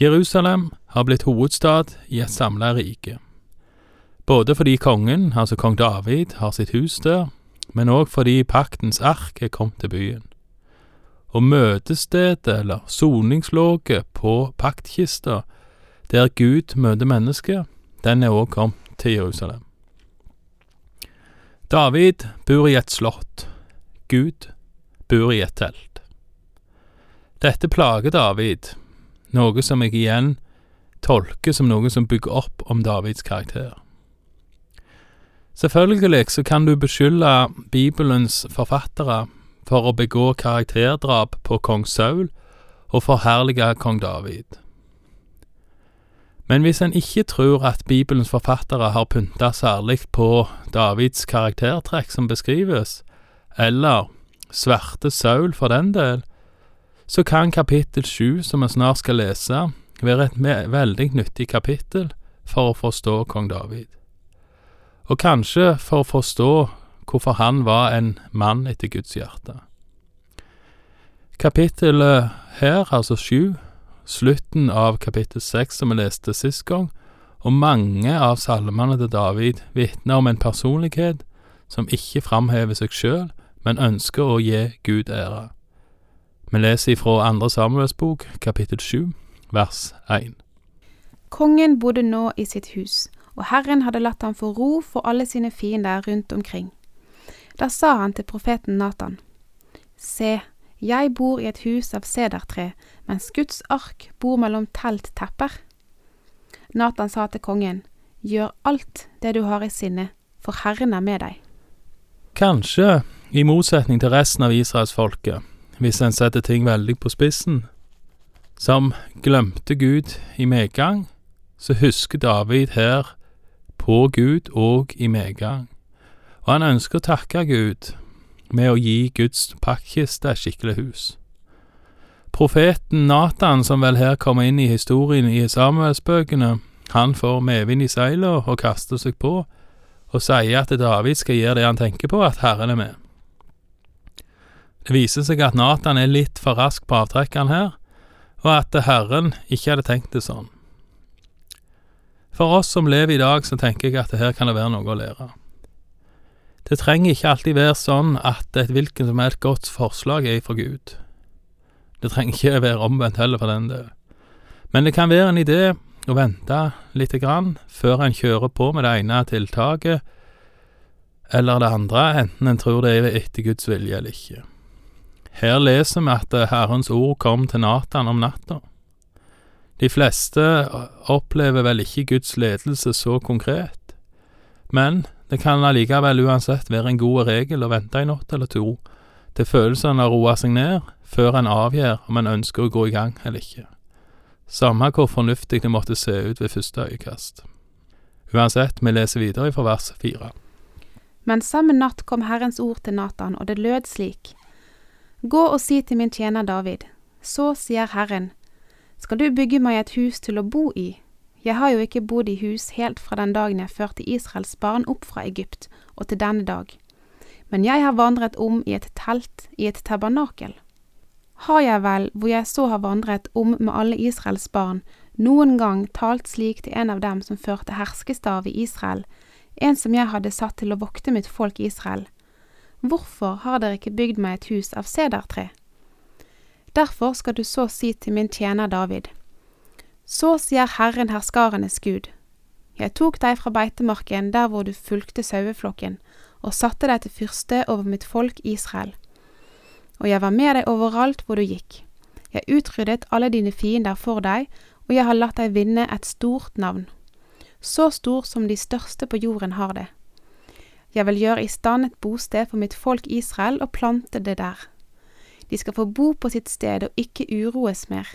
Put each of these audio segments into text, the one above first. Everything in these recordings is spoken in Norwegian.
Jerusalem har blitt hovedstad i et samla rike. Både fordi kongen, altså kong David, har sitt hus der, men òg fordi paktens ark er kommet til byen. Og møtestedet, eller soningslåget på paktkista, der Gud møter mennesket, den er òg kommet til Jerusalem. David bor i et slott, Gud bor i et telt. Dette plager David, noe som jeg igjen tolker som noe som bygger opp om Davids karakter. Selvfølgelig så kan du beskylde Bibelens forfattere for å begå karakterdrap på kong Saul og forherlige kong David. Men hvis en ikke tror at Bibelens forfattere har pynta særlig på Davids karaktertrekk som beskrives, eller sverte Saul for den del, så kan kapittel sju, som vi snart skal lese, være et veldig nyttig kapittel for å forstå kong David. Og kanskje for å forstå hvorfor han var en mann etter Guds hjerte. Kapittelet her, altså sju, slutten av kapittel seks som vi leste sist gang, og mange av salmene til David vitner om en personlighet som ikke framhever seg sjøl, men ønsker å gi Gud ære. Vi leser ifra andre Samuels bok, kapittel sju, vers én. Kongen bodde nå i sitt hus, og Herren hadde latt ham få ro for alle sine fiender rundt omkring. Da sa han til profeten Natan, Se, jeg bor i et hus av sedertre, mens Guds ark bor mellom telttepper. Natan sa til kongen, Gjør alt det du har i sinne, for Herren er med deg. Kanskje, i motsetning til resten av israelsfolket, hvis en setter ting veldig på spissen, som glemte Gud i medgang, så husker David her på Gud og i medgang, og han ønsker å takke Gud med å gi Guds pakkkiste et skikkelig hus. Profeten Natan, som vel her kommer inn i historien i Samuelsbøkene, han får medvind i seilene og kaster seg på, og sier at David skal gjøre det han tenker på, at Herren er med. Det viser seg at Natan er litt for rask på avtrekkeren her, og at Herren ikke hadde tenkt det sånn. For oss som lever i dag, så tenker jeg at det her kan det være noe å lære. Det trenger ikke alltid være sånn at et hvilken som helst godt forslag er fra Gud. Det trenger ikke være omvendt heller, for den del. Men det kan være en idé å vente lite grann før en kjører på med det ene tiltaket eller det andre, enten en tror det er etter Guds vilje eller ikke. Her leser vi at Herrens ord kom til Natan om natta. De fleste opplever vel ikke Guds ledelse så konkret, men det kan allikevel uansett være en god regel å vente en natt eller to, til følelsene har roa seg ned, før en avgjør om en ønsker å gå i gang eller ikke. Samme hvor fornuftig det måtte se ut ved første øyekast. Uansett, vi leser videre fra vers fire. Men samme natt kom Herrens ord til Natan, og det lød slik. Gå og si til min tjener David, så sier Herren, skal du bygge meg et hus til å bo i, jeg har jo ikke bodd i hus helt fra den dagen jeg førte Israels barn opp fra Egypt og til denne dag, men jeg har vandret om i et telt, i et tabernakel. Har jeg vel, hvor jeg så har vandret om med alle Israels barn, noen gang talt slik til en av dem som førte herskestav i Israel, en som jeg hadde satt til å vokte mitt folk Israel. Hvorfor har dere ikke bygd meg et hus av sedertre? Derfor skal du så si til min tjener David. Så sier Herren herskarenes Gud, jeg tok deg fra beitemarken der hvor du fulgte saueflokken, og satte deg til fyrste over mitt folk Israel. Og jeg var med deg overalt hvor du gikk. Jeg utryddet alle dine fiender for deg, og jeg har latt deg vinne et stort navn. Så stor som de største på jorden har det. Jeg vil gjøre i stand et bosted for mitt folk Israel og plante det der. De skal få bo på sitt sted og ikke uroes mer.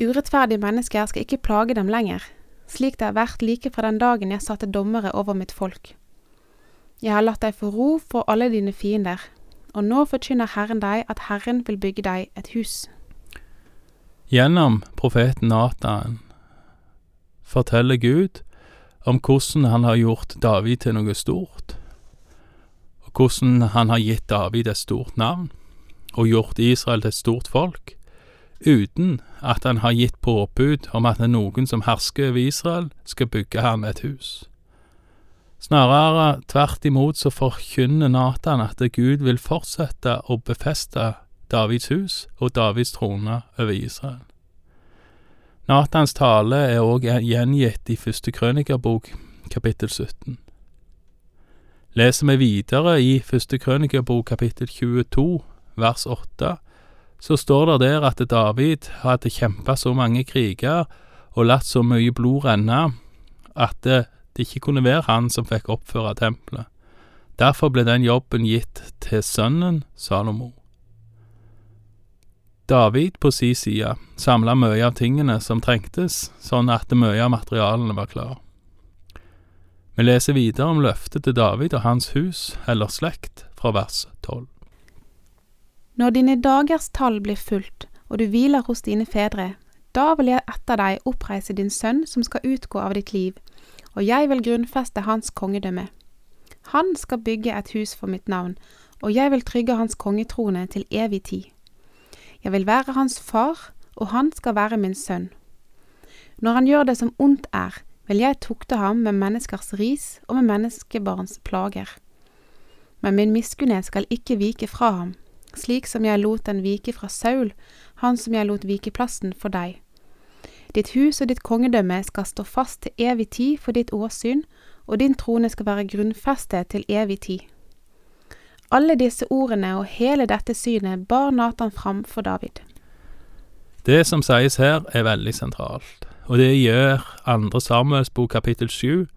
Urettferdige mennesker skal ikke plage dem lenger, slik det har vært like fra den dagen jeg satte dommere over mitt folk. Jeg har latt deg få ro for alle dine fiender, og nå forkynner Herren deg at Herren vil bygge deg et hus. Gjennom profeten Natan forteller Gud om hvordan han har gjort David til noe stort, hvordan han har gitt David et stort navn, og gjort Israel til et stort folk, uten at han har gitt påbud om at noen som hersker over Israel, skal bygge ham et hus. Snarere tvert imot så forkynner Natan at Gud vil fortsette å befeste Davids hus og Davids trone over Israel. Natans tale er også gjengitt i første krønikerbok, kapittel 17. Leser vi videre i første krønikebok kapittel 22, vers 8, så står det der at David hadde kjempa så mange kriger og latt så mye blod renne at det, det ikke kunne være han som fikk oppføre tempelet. Derfor ble den jobben gitt til sønnen Salomo. David på si side samla mye av tingene som trengtes, sånn at mye av materialene var klar. Vi leser videre om løftet til David og hans hus, eller slekt, fra vers tolv. Når dine dagers tall blir fulgt, og du hviler hos dine fedre, da vil jeg etter deg oppreise din sønn som skal utgå av ditt liv, og jeg vil grunnfeste hans kongedømme. Han skal bygge et hus for mitt navn, og jeg vil trygge hans kongetrone til evig tid. Jeg vil være hans far, og han skal være min sønn. Når han gjør det som ondt er, vil jeg tukte ham med menneskers ris og med menneskebarns plager. Men min miskunne skal ikke vike fra ham, slik som jeg lot den vike fra Saul, han som jeg lot vike plassen for deg. Ditt hus og ditt kongedømme skal stå fast til evig tid for ditt åsyn, og din trone skal være grunnfestet til evig tid. Alle disse ordene og hele dette synet bar Natan fram for David. Det som sies her, er veldig sentralt, og det gjør andre Samuels bok kapittel sju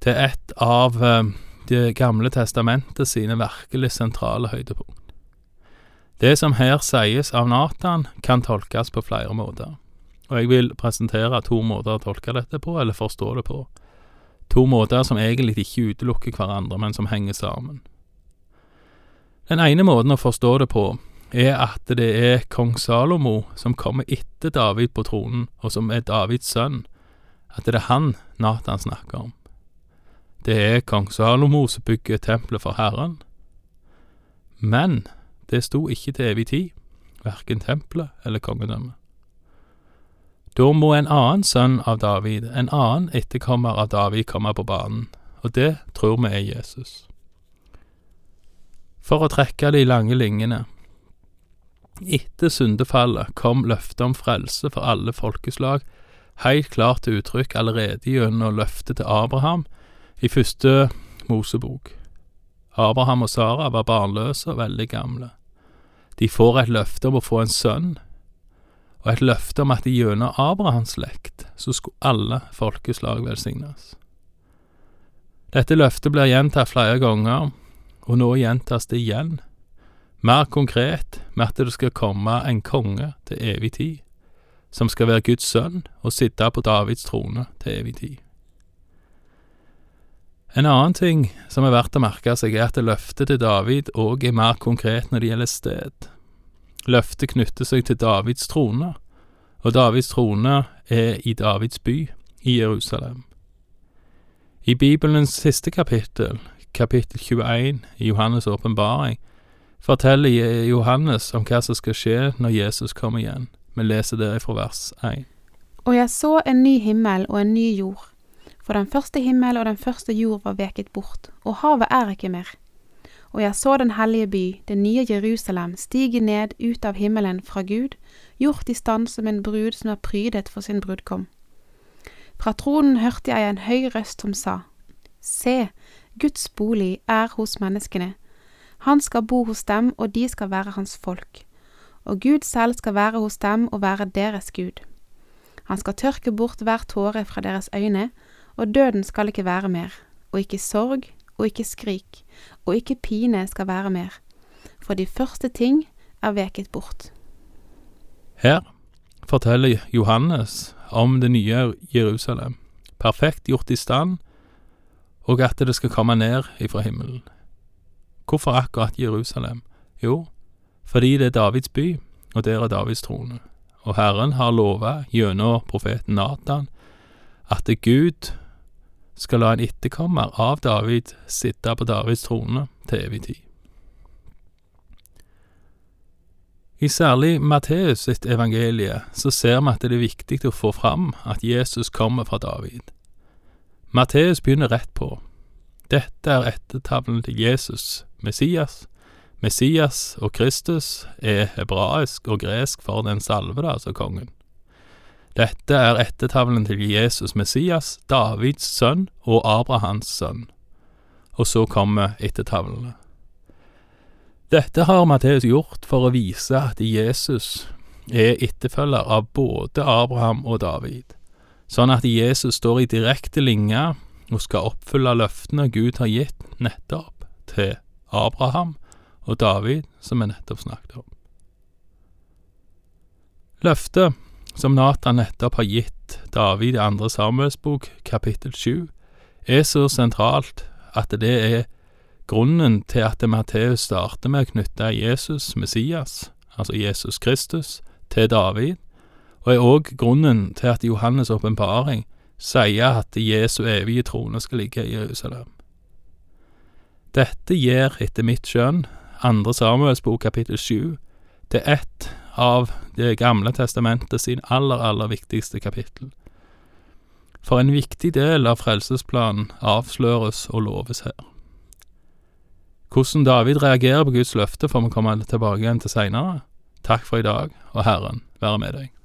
til et av eh, Det gamle testamentet sine virkelig sentrale høydepunkt. Det som her sies av Nathan, kan tolkes på flere måter, og jeg vil presentere to måter å tolke dette på, eller forstå det på. To måter som egentlig ikke utelukker hverandre, men som henger sammen. Den ene måten å forstå det på er at det er kong Salomo som kommer etter David på tronen, og som er Davids sønn, at det er han Natan snakker om. Det er kong Salomo som bygger tempelet for Herren. Men det sto ikke til evig tid, verken tempelet eller kongedømmet. Da må en annen sønn av David, en annen etterkommer av David, komme på banen, og det tror vi er Jesus. For å trekke de lange linjene. Etter syndefallet kom løftet om frelse for alle folkeslag helt klart til uttrykk allerede gjennom løftet til Abraham i første Mosebok. Abraham og Sara var barnløse og veldig gamle. De får et løfte om å få en sønn, og et løfte om at gjennom Abrahams slekt så skulle alle folkeslag velsignes. Dette løftet blir gjentatt flere ganger, og nå gjentas det igjen, mer konkret med at det skal komme en konge til evig tid, som skal være Guds sønn og sitte på Davids trone til evig tid. En annen ting som er verdt å merke seg, er at løftet til David òg er mer konkret når det gjelder sted. Løftet knytter seg til Davids trone, og Davids trone er i Davids by, i Jerusalem. I Bibelens siste kapittel, kapittel 21 i Johannes' åpenbaring, forteller Johannes om hva som skal skje når Jesus kommer igjen. Vi leser det fra vers 1. Og jeg så en ny himmel og en ny jord for den første himmel og den første jord var veket bort, og havet er ikke mer. Og jeg så den hellige by, det nye Jerusalem, stige ned ut av himmelen fra Gud, gjort i stand som en brud som er prydet for sin brudkom. Fra tronen hørte jeg en høy røst som sa, Se, Guds bolig er hos menneskene. Han skal bo hos dem, og de skal være hans folk. Og Gud selv skal være hos dem og være deres Gud. Han skal tørke bort hver tåre fra deres øyne, og døden skal ikke være mer, og ikke sorg, og ikke skrik, og ikke pine skal være mer, for de første ting er veket bort. Her forteller Johannes om det nye Jerusalem, perfekt gjort i stand, og at det skal komme ned ifra himmelen. Hvorfor akkurat Jerusalem? Jo, fordi det er Davids by, og der er Davids trone. Og Herren har lova gjennom profeten Natan at Gud skal la en etterkommer av David sitte på Davids trone til evig tid. I særlig Matteus sitt evangelie så ser vi at det er viktig å få fram at Jesus kommer fra David. Matteus begynner rett på. Dette er ettertavlen til Jesus, Messias. Messias og Kristus er hebraisk og gresk for den salvede, altså kongen. Dette er ettertavlen til Jesus Messias, Davids sønn og Abrahams sønn. Og så kommer ettertavlene. Dette har Matteus gjort for å vise at Jesus er etterfølger av både Abraham og David, sånn at Jesus står i direkte linje og skal oppfylle løftene Gud har gitt nettopp til Abraham og David, som vi nettopp snakket om. Løftet som Nathan nettopp har gitt David i andre Samuelsbok, kapittel sju, er så sentralt at det er Grunnen til at Matteus starter med å knytte Jesus, Messias, altså Jesus Kristus, til David, og er òg grunnen til at Johannes' åpenbaring sier at Jesu evige trone skal ligge i Jerusalem. Dette gir, etter mitt skjønn, andre Samuels bok kapittel sju til ett av Det gamle testamentet sin aller, aller viktigste kapittel. For en viktig del av frelsesplanen avsløres og loves her. Hvordan David reagerer på Guds løfte får vi komme tilbake igjen til seinere. Takk for i dag, og Herren være med deg.